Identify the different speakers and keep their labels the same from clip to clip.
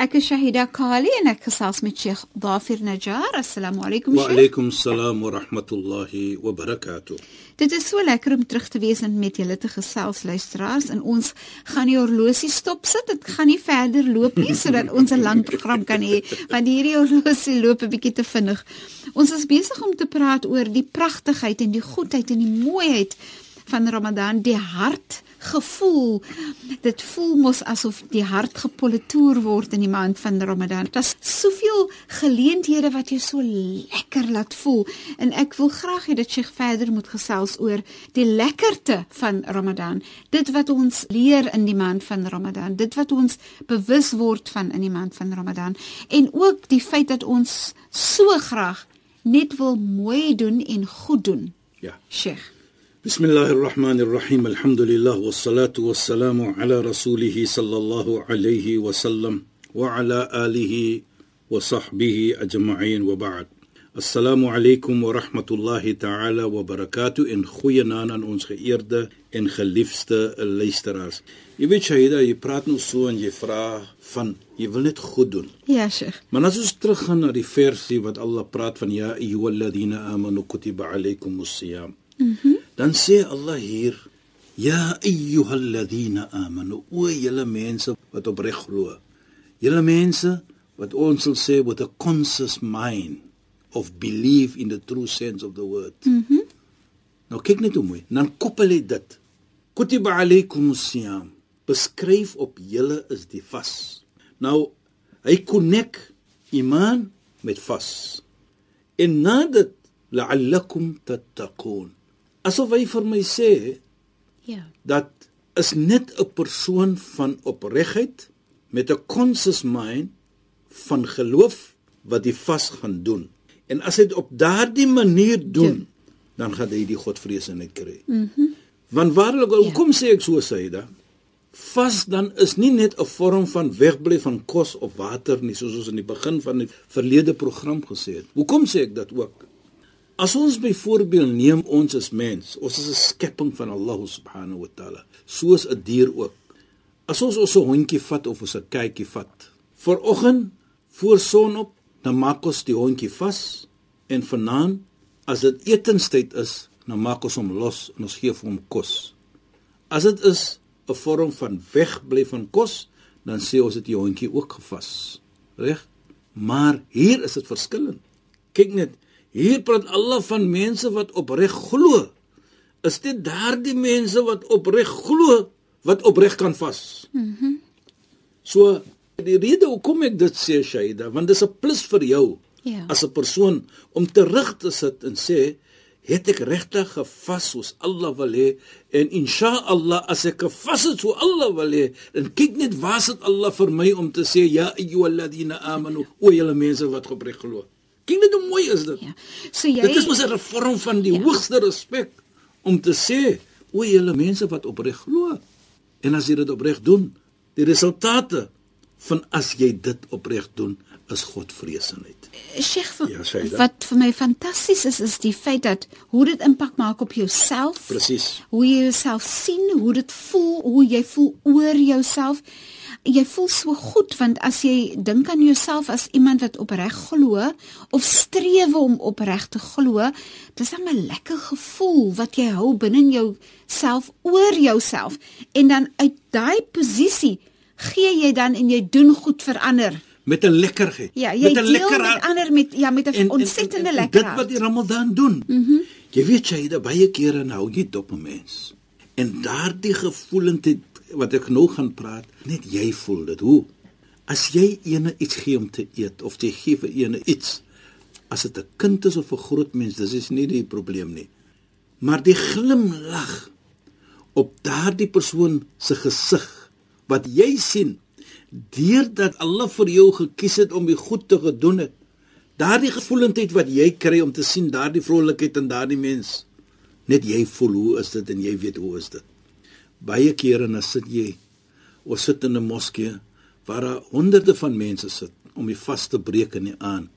Speaker 1: Ek is Shahida Kali en ek gesels met Sheikh Dafir Najjar. Assalamu alaykum
Speaker 2: Sheikh. Wa alaykum assalam wa rahmatullahi wa barakatuh.
Speaker 1: Dit is so lekker om terug te wees en met julle te gesels luisteraars en ons gaan die horlosie stop sit. Dit gaan nie verder loop nie sodat ons 'n lang program kan hê want hierdie horlosie loop 'n bietjie te vinnig. Ons is besig om te praat oor die pragtigheid en die goedheid en die mooiheid van Ramadan die hart gevoel. Dit voel mos asof die hart gepolitoer word in die maand van Ramadan. Daar's soveel geleenthede wat jou so lekker laat voel. En ek wil graag hê dat jy verder moet gesels oor die lekkerte van Ramadan. Dit wat ons leer in die maand van Ramadan. Dit wat ons bewus word van in die maand van Ramadan. En ook die feit dat ons so graag net wil mooi doen en goed doen.
Speaker 2: Ja.
Speaker 1: Sheikh
Speaker 2: بسم الله الرحمن الرحيم الحمد لله والصلاة والسلام على رسوله صلى الله عليه وسلم وعلى آله وصحبه أجمعين وبعد السلام عليكم ورحمة الله تعالى وبركاته إن خوينا aan ons geëerde en geliefde luisteraars. Jy weet Shahida, jy praat nou so en jy vra van jy wil net goed doen.
Speaker 1: Ja, Sheikh.
Speaker 2: Maar as ons teruggaan na die versie wat Allah praat van ya ayyuhalladhina amanu kutiba alaykumus siyam. Mhm. Mm dan sê Allah hier ya ayyuhalladhina amanu o julle mense wat opreg glo. Julle mense wat ons sal sê with a conscious mind of belief in the true sense of the word. Mhm. Mm nou kyk net hoe mooi. Dan koppel hy dit. Kutiba alaykum siyam. Beskryf op julle is die vas. Nou hy connect iman met vas. En nadat la'allakum tattaqun asof hy vir my sê
Speaker 1: ja.
Speaker 2: dat is net 'n persoon van opregheid met 'n conscious mind van geloof wat die vas gaan doen. En as hy dit op daardie manier doen ja. dan gaan hy die godvreesenheid kry. Mhm. Mm want waarlik hoekom ja. sê ek so sê da vas dan is nie net 'n vorm van wegbly van kos of water nie soos ons in die begin van die verlede program gesê het. Hoekom sê ek dat ook As ons byvoorbeeld neem ons as mens, ons is 'n skepping van Allah subhanahu wa taala, soos 'n dier ook. As ons ons 'n hondjie vat of ons 'n kykie vat, vooroggend voor sonop, dan maak ons die hondjie vas en vanaand as dit etenstyd is, dan maak ons hom los en ons gee vir hom kos. As dit is 'n vorm van wegbly van kos, dan sê ons dit die hondjie ook gevas. Reg? Maar hier is dit verskillend. Kyk net, Hier praat Allah van mense wat opreg glo. Is dit daardie mense wat opreg glo wat opreg kan vas? Mhm. Mm so die rede hoekom ek dit sê Shaida, want dis 'n plus vir jou.
Speaker 1: Ja.
Speaker 2: As 'n persoon om terug te sit en sê, het ek regtig gevas soos Allah wil hê en inshallah as ek gevas het so Allah wil hê, dan kyk net waar sit Allah vir my om te sê ja ayyuhalladhina amanu o julle mense wat opreg glo. Kyk net hoe mooi is dit. Ja.
Speaker 1: So jy
Speaker 2: Dit is mos 'n vorm van die ja. hoogste respek om te sê, o, julle mense wat opreg glo. En as jy dit opreg doen, die resultate van as jy dit opreg doen, is Godvreesenheid.
Speaker 1: Sheikh, ja, wat vir my fantasties is is die feit dat hoe dit impak maak op jouself.
Speaker 2: Presies.
Speaker 1: Hoe jy jouself sien, hoe dit voel, hoe jy voel oor jouself jy voel so goed want as jy dink aan jouself as iemand wat opreg glo of streef om opreg te glo, dis 'n lekker gevoel wat jy hou binne jou self oor jouself. En dan uit daai posisie gee jy dan en jy doen goed vir ander.
Speaker 2: Met 'n lekkerheid.
Speaker 1: Ja, met 'n lekker met ander met ja met 'n ontsettende lekker
Speaker 2: dit wat die Ramadan doen. Mm -hmm. jy weet jy het baie kere nou jy dop 'n mens. En daardie gevoelendheid wat ek nou gaan praat, net jy voel dit. Hoe? As jy ene iets gee om te eet of jy gee vir ene iets, as dit 'n kind is of 'n groot mens, dis is nie die probleem nie. Maar die glimlag op daardie persoon se gesig wat jy sien deurdat Allah vir jou gekies het om die goed te gedoen het. Daardie gevoelendheid wat jy kry om te sien daardie vrolikheid in daardie mens. Net jy voel hoe is dit en jy weet hoe is dit. Baie kere dan sit jy of sit in 'n moskee waar daar honderde van mense sit om die vas te breek in die aan.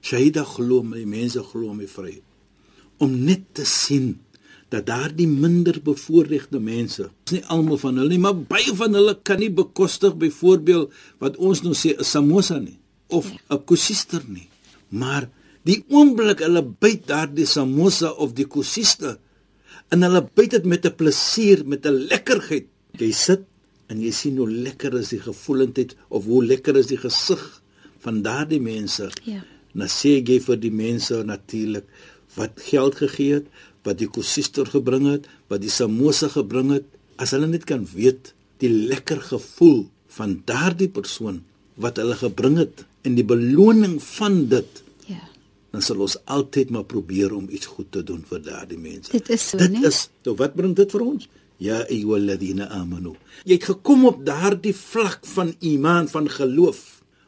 Speaker 2: Shahida glo my mense glo my vry. Om net te sien dat daardie minder bevoorregte mense, nie almal van hulle nie, maar baie van hulle kan nie bekostig byvoorbeeld wat ons nou sê 'n samosa nie of 'n kosister nie. Maar die oomblik hulle byt daardie samosa of die kosister en hulle byt dit met 'n plesier, met 'n lekkerheid. Jy sit en jy sien hoe lekker is die gevoelendheid of hoe lekker is die gesig van daardie mense.
Speaker 1: Ja.
Speaker 2: Dan sê jy vir die mense natuurlik wat geld gegee het, wat die kosister gebring het, wat die samosa gebring het, as hulle net kan weet die lekker gevoel van daardie persoon wat hulle gebring het en die beloning van dit. Dan sal ons altyd maar probeer om iets goed te doen vir daardie mense.
Speaker 1: Dit is so,
Speaker 2: dit
Speaker 1: né?
Speaker 2: is, so wat bring dit vir ons? Ja ayyuhalladhina amanu. Jy het gekom op daardie vlak van iman, van geloof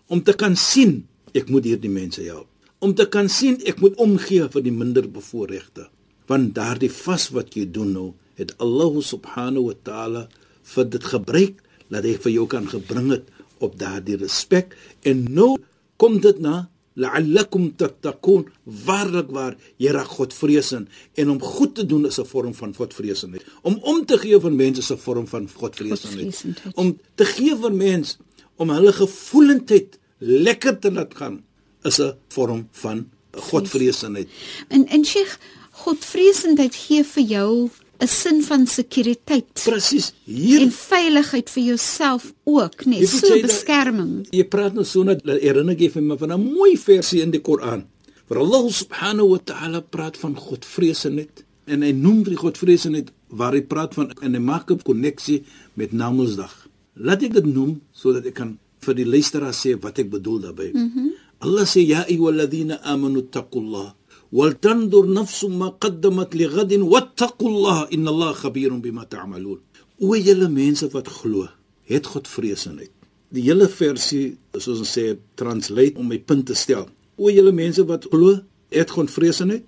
Speaker 2: om te kan sien ek moet hierdie mense help. Om te kan sien ek moet omgee vir die minder bevoorregte. Want daardie vas wat jy doen nou, het Allah subhanahu wa taala vir dit gebruik dat hy vir jou kan gebring het op daardie respek en nou kom dit na la'allakum tattaqun waarlik waar jy raak godvreesend en om goed te doen is 'n vorm van godvreesendheid. Om om te gee vir mense is 'n vorm van Godvreesendheid. om te gee vir mense om hulle gevoelendheid lekker te laat gaan is 'n vorm van godvreesendheid.
Speaker 1: En en Sheikh, Godvreesendheid gee vir jou 'n sin van sekuriteit
Speaker 2: presies hier
Speaker 1: en veiligheid vir jouself ook, nee,
Speaker 2: Jy
Speaker 1: so
Speaker 2: jy
Speaker 1: beskerming.
Speaker 2: Jy praat nou so net herinner ek vir my van 'n mooi versie in die Koran. Waar Allah subhanahu wa ta'ala praat van godvreesenheid en hy noem die godvreesenheid waar hy praat van en hy maak 'n koneksie met Namedsdag. Laat ek dit noem sodat ek kan vir die luisteraar sê wat ek bedoel daarmee. Mm -hmm. Allah sê ja ayyuhalladhina amanu taqullah wal tandur nafsum ma qaddamat lighadin wattaqullah innallaha khabirun bima ta'malun. O julle mense wat glo, het godvreesenheid. Die hele versie, soos ons sê, translate om my punt te stel. O julle mense wat glo, het godvreesenheid.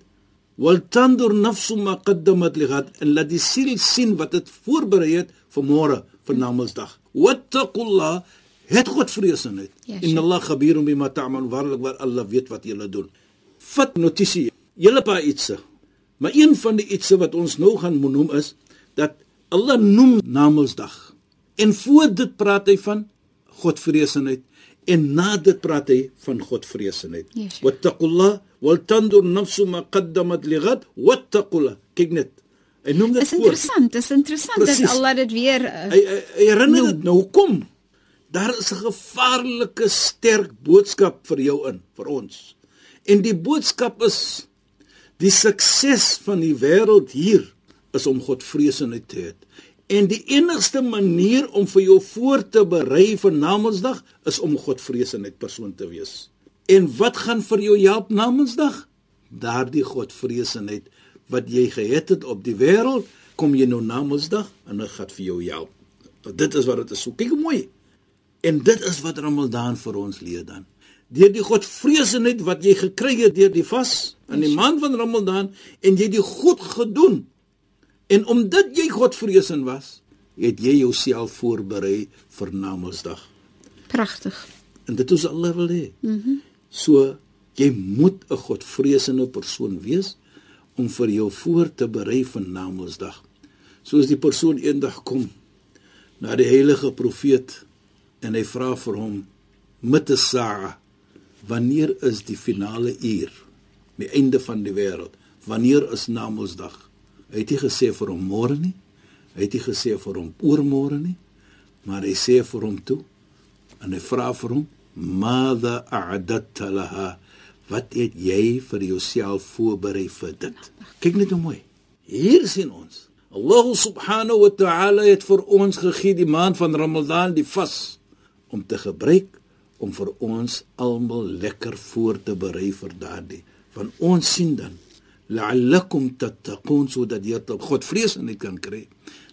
Speaker 2: Wal tandur nafsum ma qaddamat lighad en laat die siel sien wat dit voorberei het vir môre, vir Namedsdag. Wattaqullah het godvreesenheid.
Speaker 1: Ja, sure.
Speaker 2: Innallaha khabirun bima ta'malun. Waarlik waar Allah weet wat julle doen. Vat notisie. Julle paar ietsie. Maar een van die ietsie wat ons nou gaan noem is dat Allah noem Namedsdag. En voor dit praat hy van godvreesenheid en na dit praat hy van godvreesenheid.
Speaker 1: Yes.
Speaker 2: Wattaqullah wal tandur nafsu ma qaddamat lighad wattaqullah. kyk net. Hy noem dit
Speaker 1: Dis
Speaker 2: voor.
Speaker 1: interessant, dis interessant dat
Speaker 2: Precies.
Speaker 1: Allah dit weer uh,
Speaker 2: Hy, hy, hy herinner dit nou hoekom? Daar is 'n gevaarlike sterk boodskap vir jou in, vir ons. En die boodskap is die sukses van die wêreld hier is om Godvreesendheid te hê. En die enigste manier om vir jou voor te berei vir Namedsdag is om Godvreesendheid persoon te wees. En wat gaan vir jou help Namedsdag? Daardie Godvreesendheid wat jy gehet het op die wêreld, kom jy nou Namedsdag en dit gaan vir jou help. Dit is wat dit is. So kyk mooi. En dit is wat Ramadan vir ons leer dan. Deur die Godvreesendheid wat jy gekry het deur die vas in die maand van Ramadan en jy die goed gedoen. En omdat jy Godvreesend was, het jy jouself voorberei vir Namedsdag.
Speaker 1: pragtig.
Speaker 2: En dit is Allah wil hê. Mhm. Mm so jy moet 'n godvreesende persoon wees om vir jou voor te berei vir Namedsdag. Soos die persoon eendag kom na die heilige profeet en hy vra vir hom 'n saa wanneer is die finale uur die einde van die wêreld wanneer is Namedsdag hy het nie gesê vir hom môre nie. Hy het nie gesê vir hom oormôre nie. Maar hy sê vir hom toe en hy vra vir hom madha a'adatta laha? Wat het jy vir jouself voorberei vir dit? Kyk net hoe mooi. Hier sien ons. Allah subhanahu wa ta'ala het vir ons gegee die maand van Ramadan die vas om te gebruik om vir ons almal lekker voor te berei vir daardie. Van ons sien dan la'allakum tattaqun sodat jy tot Godvreesenheid kan kry.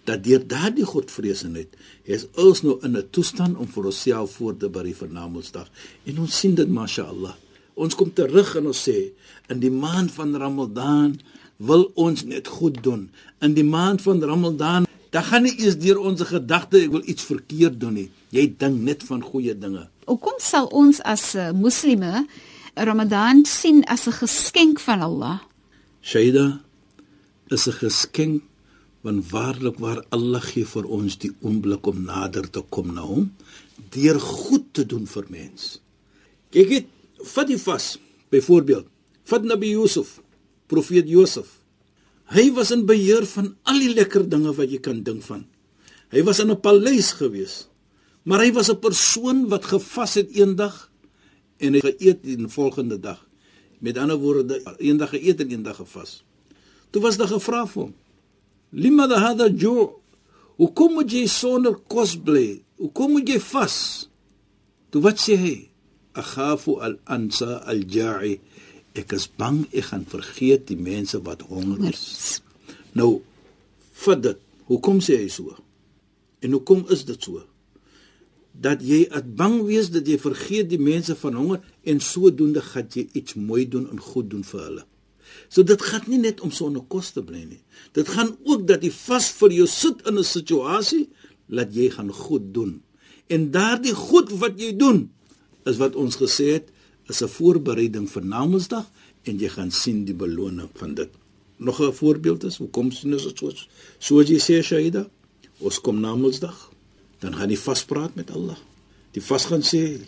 Speaker 2: Dat deur daardie Godvreesenheid is ons nou in 'n toestand om vir onsself voor te berei vir Namedsdag. En ons sien dit mashallah. Ons kom terug en ons sê in die maand van Ramadan wil ons net goed doen. In die maand van Ramadan, dan gaan nie eens deur ons gedagte ek wil iets verkeerd doen nie. Jy dink net van goeie dinge.
Speaker 1: Hoekom sal ons as uh, moslime Ramadan sien as 'n geskenk van Allah?
Speaker 2: Shaida is 'n geskenk want waarlik waar Allah gee vir ons die oomblik om nader te kom na hom deur goed te doen vir mens. Kyk dit, vat die vas. Byvoorbeeld, vat Nabi Yusuf profeet Josef. Hy was in beheer van al die lekker dinge wat jy kan dink van. Hy was in 'n paleis gewees. Maar hy was 'n persoon wat gevas het eendag en hy geëet die volgende dag. Met ander woorde, eendag geëet en eendag gevas. Toe was daar gevra vir hom: "Lima da hada ju? Hoe kom jy sonder kos bly? Hoe kom jy vas?" Toe wat sê hy? "Akhafu al-ansa al-ja'i." Ek is bang ek gaan vergeet die mense wat honger is. Nou vat dit. Hoekom sê hy so? En hoekom is dit so? Dat jy at bang wees dat jy vergeet die mense van honger en sodoende gaan jy iets mooi doen en goed doen vir hulle. So dit gaan nie net om sonder kos te bly nie. Dit gaan ook dat jy vas vir jou sit in 'n situasie dat jy gaan goed doen. En daardie goed wat jy doen is wat ons gesê het is 'n voorbereiding vir Namedsdag en jy gaan sien die beloning van dit. Nog 'n voorbeeld is, hoekom sien ons dit so? Soos jy sê Shaida, ons kom Namedsdag, dan gaan jy vaspraat met Allah. Die vas gaan sê: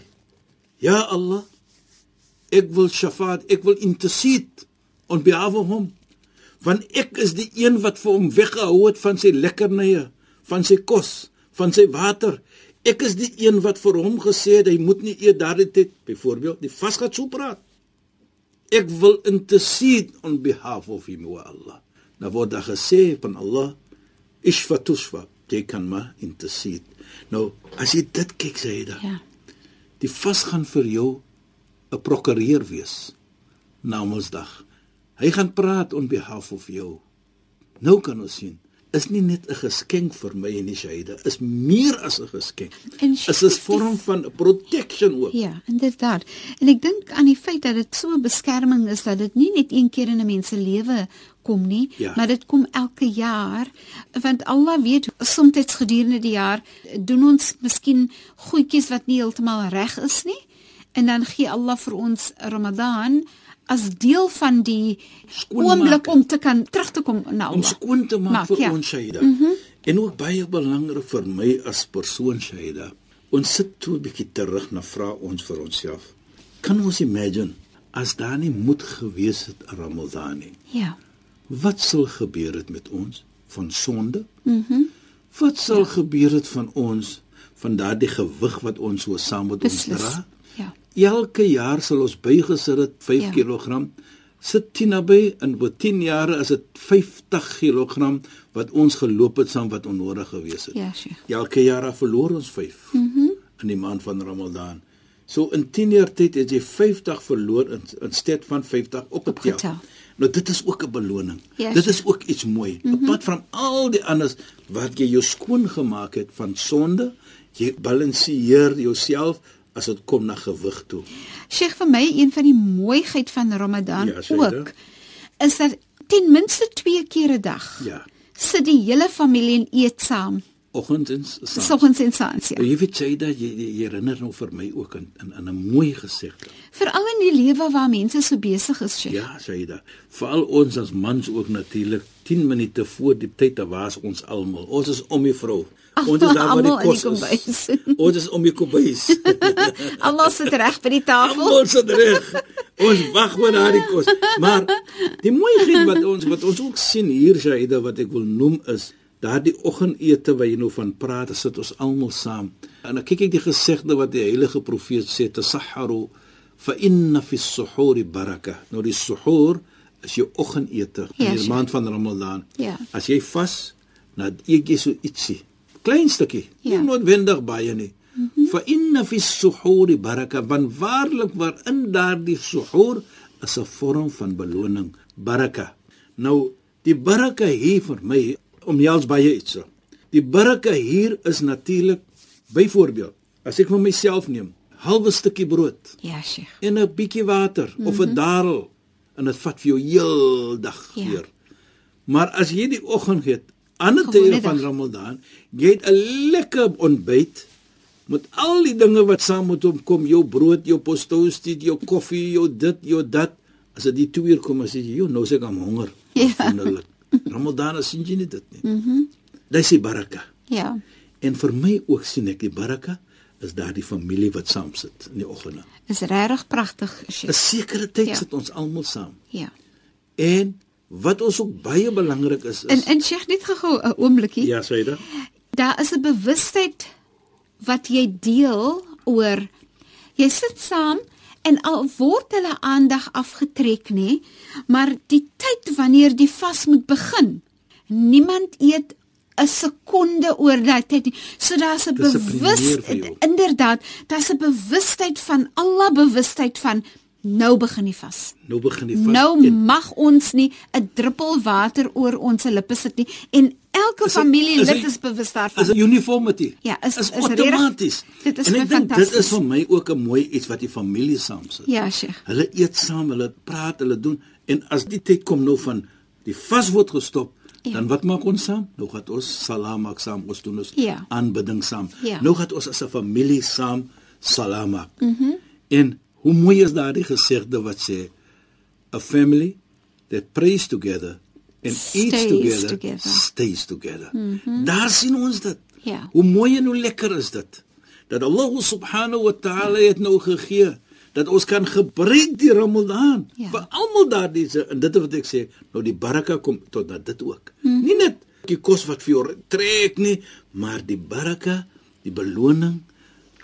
Speaker 2: "Ja Allah, ek wil shafaat, ek wil intercede on behalf of hom." Want ek is die een wat vir hom weggehou het van sy lekkernye, van sy kos, van sy water. Ek is die een wat vir hom gesê het hy moet nie eet daardie tyd byvoorbeeld die vas gaan so praat. Ek wil intercede on behalf of him wa Allah. Nou word daar gesê van Allah ishfa tushfa, jy kan maar intercede. Nou as jy dit kyk sê jy da.
Speaker 1: Ja.
Speaker 2: Die vas gaan vir jou 'n prokureur wees na Mondsdag. Hy gaan praat on behalf of jou. Nou kan ons sien is nie net 'n geskenk vir my en die Shaida, is meer as 'n geskenk.
Speaker 1: En
Speaker 2: Is 'n vorm van protection ook.
Speaker 1: Ja, inderdaad. En ek dink aan die feit dat dit so 'n beskerming is dat dit nie net een keer in 'n mens se lewe kom nie,
Speaker 2: Ja.
Speaker 1: maar dit kom elke jaar want Allah weet soms gedurende die jaar doen ons miskien goedjies wat nie heeltemal reg is nie en dan gee Allah vir ons Ramadan as deel van die oomblik om te kan terug te kom na Allah.
Speaker 2: om skoon te maak
Speaker 1: Maak,
Speaker 2: vir
Speaker 1: ja.
Speaker 2: ons Shaida. Mm -hmm. En ook baie belangrik vir my as persoon Shaida. Ons sit toe 'n bietjie terug na vra ons vir onsself. Kan ons imagine as daar nie moed gewees het in Ramadan nie?
Speaker 1: Ja.
Speaker 2: Wat sal gebeur het met ons van sonde? Mhm. Mm wat sal ja. gebeur het van ons van daardie gewig wat ons so saam met ons
Speaker 1: Beslis.
Speaker 2: dra?
Speaker 1: Ja.
Speaker 2: Elke jaar sal ons bygesit het 5
Speaker 1: Ja.
Speaker 2: kg. Sit 10 naby in oor 10 jare is dit 50 kg wat ons geloop het saam wat onnodig gewees het.
Speaker 1: Ja, Sheikh.
Speaker 2: Elke jaar verloor ons 5 mm -hmm. in die maand van Ramadan. So in 10 jaar tyd het jy 50 verloor in in steed van 50 opgetel.
Speaker 1: Opgetel.
Speaker 2: Nou dit is ook 'n beloning.
Speaker 1: Ja,
Speaker 2: dit is ook iets mooi. Mm -hmm. Apart van al die anders wat jy jou skoon gemaak het van sonde, jy balanseer jouself as dit kom na gewig toe.
Speaker 1: Sheikh vir my een van die mooiheid van Ramadan
Speaker 2: Ja,
Speaker 1: ook is dat ten minste 2 keer 'n dag
Speaker 2: Ja.
Speaker 1: sit die hele familie en eet saam.
Speaker 2: Oggend en saam.
Speaker 1: Soggens en saans ja.
Speaker 2: Jy weet jy dat jy, jy herinner nou vir my ook in in, in 'n mooi gesegde.
Speaker 1: Veral in die lewe waar mense so besig is, Sheikh.
Speaker 2: Ja, Shaida. Veral ons as mans ook natuurlik 10 minute voor die tyd te was ons almal. Ons is om die vrou. Ons is daar waar die
Speaker 1: die
Speaker 2: kos. Ons is om die kombuis.
Speaker 1: Almal sit reg by die tafel.
Speaker 2: Almal sit reg. Ons wag oor daardie kos. Maar die mooiheid wat ons wat ons ook sien hier Shaida wat ek wil noem is daardie oggendete wat jy nou van praat, sit ons almal saam. En dan kyk ek die gesegde wat die heilige profeet sê, tasahharu fa inna fi as-suhuri baraka. Nou die suhoor is jou oggendete
Speaker 1: Ja,
Speaker 2: in die
Speaker 1: Sheikh.
Speaker 2: maand van Ramadan.
Speaker 1: Ja.
Speaker 2: As jy vas, Nou eet jy so ietsie. Klein stukkie.
Speaker 1: Ja.
Speaker 2: Nie noodwendig baie nie. Mm -hmm. Fa inna fi suhuri baraka van waarlik waarin daardie suhur is 'n vorm van beloning, baraka. Nou die baraka hier vir my omhels baie iets. Die baraka hier is natuurlik byvoorbeeld as ek vir myself neem, halwe stukkie brood
Speaker 1: Ja, Sheikh.
Speaker 2: en 'n bietjie water mm -hmm. of 'n darel en dit vat vir jou heel dag
Speaker 1: Ja.
Speaker 2: deur. Maar as jy die oggend eet, ander tye van. Ramadan, jy het 'n lekker ontbyt met al die dinge wat saam met hom kom, jou brood, jou postoostie, jou koffie, jou dit, jou dat. As dit die 2 uur kom, as jy, "Jo, nou sê ek am honger."
Speaker 1: Ja.
Speaker 2: Wonderlik. Ramadan is sien jy nie dit nie. Mhm. Mm Dis die baraka.
Speaker 1: Ja.
Speaker 2: En vir my ook sien ek die baraka is daardie familie wat saam sit in die oggende.
Speaker 1: Is regtig pragtig.
Speaker 2: 'n Sekere tyd
Speaker 1: Ja.
Speaker 2: sit ons almal saam.
Speaker 1: Ja.
Speaker 2: En wat ons ook baie belangrik is
Speaker 1: En
Speaker 2: is
Speaker 1: en Sheikh net gou 'n oombliekie.
Speaker 2: Ja, dit.
Speaker 1: Daar is 'n bewustheid wat jy deel oor jy sit saam en al word hulle aandag afgetrek nê, maar die tyd wanneer die vas moet begin. Niemand eet 'n sekonde oor daai tyd nie. So daar's 'n bewustheid inderdaad, daar's 'n bewustheid van Allah bewustheid van nou begin die vas.
Speaker 2: Nou begin die vas.
Speaker 1: Nou
Speaker 2: en
Speaker 1: mag ons nie 'n druppel water oor ons lippe sit nie en elke
Speaker 2: Is
Speaker 1: familielid
Speaker 2: is
Speaker 1: is bewus
Speaker 2: is
Speaker 1: daarvan.
Speaker 2: 'n uniformity.
Speaker 1: Ja, is-
Speaker 2: is
Speaker 1: is
Speaker 2: outomaties.
Speaker 1: dit is
Speaker 2: dink dit
Speaker 1: fantasties.
Speaker 2: is vir my ook 'n mooi iets wat die familie saam sit.
Speaker 1: Ja, Sheikh.
Speaker 2: Hulle eet saam, hulle praat, hulle doen en as die tyd kom nou van die vas word gestop,
Speaker 1: Ja.
Speaker 2: dan wat maak ons saam? Nou gaan ons salam maak saam, ons doen ons
Speaker 1: Ja.
Speaker 2: aanbidding saam.
Speaker 1: Ja.
Speaker 2: Nou gaan ons as 'n familie saam salam maak. Mhm. Mm en hoe mooi is daardie gesegde wat sê a family that prays together and eats
Speaker 1: Stays
Speaker 2: together,
Speaker 1: together.
Speaker 2: stays together. Mm -hmm. Daar sien ons dit.
Speaker 1: Ja.
Speaker 2: Hoe mooi en hoe lekker is dit dat Allah subhanahu wa ta'ala het nou gegee dat ons kan gebruik die Ramadan
Speaker 1: Ja.
Speaker 2: vir almal daardie se- en dit is wat ek sê nou die baraka kom tot na dit ook. Mm -hmm. Nie net die kos wat vir jou trek nie, maar die baraka, die beloning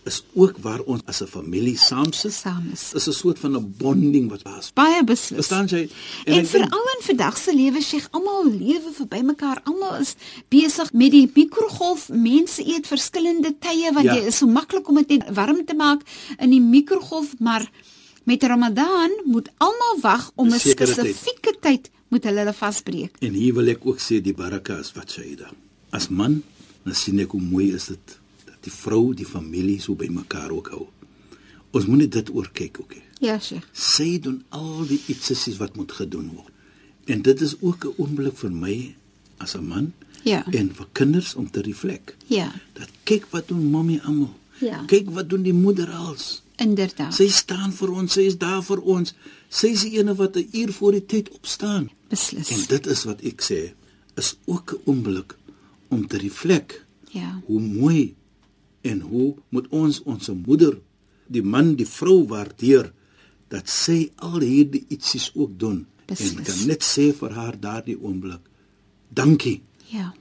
Speaker 2: is ook waar ons as 'n familie saam sit.
Speaker 1: Saam is.
Speaker 2: Dis 'n soort van 'n bonding wat was.
Speaker 1: Baie beslis.
Speaker 2: Verstaan jy?
Speaker 1: En, en veral in vandag se lewe sê almal lewe verby mekaar. Almal is besig met die mikrogolf. Mense eet verskillende tye want
Speaker 2: Ja.
Speaker 1: jy is so maklik om dit net warm te maak in die mikrogolf, maar met Ramadan moet almal wag om 'n spesifieke tyd moet hulle hulle vasbreek.
Speaker 2: En hier wil ek ook sê die baraka is wat Shaida. As man, dan sien ek hoe mooi is dit dat die vrou die familie so bymekaar ook hou. Ons moenie dit oorkyk ook nie.
Speaker 1: Ja, Sheikh.
Speaker 2: Sy doen al die ietsesies wat moet gedoen word. En dit is ook 'n oomblik vir my as 'n man
Speaker 1: Ja.
Speaker 2: en vir kinders om te reflek.
Speaker 1: Ja,
Speaker 2: Dat kyk wat doen mommy almal.
Speaker 1: Ja.
Speaker 2: Kyk wat doen die moeder als.
Speaker 1: inderdaad.
Speaker 2: Sy staan vir ons, sy is daar vir ons. Sy is die ene wat 'n uur voor die tyd opstaan.
Speaker 1: Beslis.
Speaker 2: En dit is wat ek sê, is ook 'n oomblik om te reflek
Speaker 1: Ja.
Speaker 2: hoe mooi en hoe moet ons ons moeder, die man, die vrou waardeer dat sy al hierdie ietsies ook doen.
Speaker 1: Beslis.
Speaker 2: En kan net sê vir haar daardie oomblik, dankie
Speaker 1: Ja.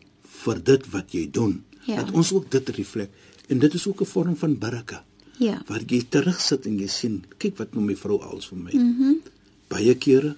Speaker 2: vir dit wat jy doen.
Speaker 1: Ja.
Speaker 2: Dat ons ook dit reflek. En dit is ook 'n vorm van baraka.
Speaker 1: Ja.
Speaker 2: Waar jy terugsit en jy sien, kyk wat nou my vrou als vir my. Mhm. Mm Baie kere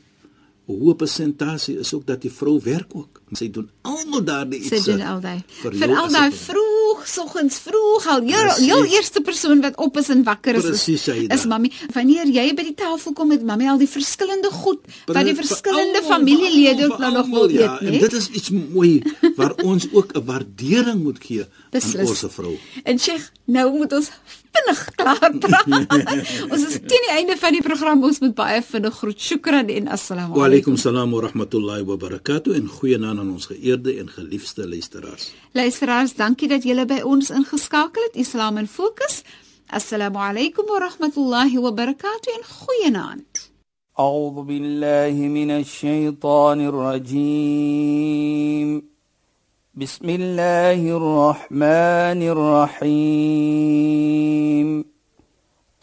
Speaker 2: 'n hoë persentasie is ook dat die vrou werk ook. Sy doen almal daardie iets.
Speaker 1: Sy doen al daai. Veral daai vroeg, soggens vroeg al. Jou
Speaker 2: Precies.
Speaker 1: jou eerste persoon wat op is en wakker is
Speaker 2: Precies,
Speaker 1: is, is mami. Wanneer jy by die tafel kom met mami al die verskillende goed wat die verskillende familielede ook nou nog wil
Speaker 2: ja,
Speaker 1: eet,
Speaker 2: En
Speaker 1: né?
Speaker 2: dit is iets mooi waar ons ook 'n waardering moet gee aan
Speaker 1: Beslis.
Speaker 2: ons vrou.
Speaker 1: En Sheikh, nou moet ons vinnig klaar praat. ons is teen die einde van die program. Ons moet baie vinnig groet. Shukran en assalamu
Speaker 2: Wa
Speaker 1: alaykum.
Speaker 2: alaykum salaam wa rahmatullahi wa barakatuh en goeienaand aan ons geëerde en geliefde luisteraars.
Speaker 1: Luisteraars, dankie dat julle by ons ingeskakel het. Islam in Fokus. Assalamu alaykum wa rahmatullahi wa barakatuh en goeienaand.
Speaker 3: أعوذ بالله من الشيطان الرجيم بسم الله الرحمن الرحيم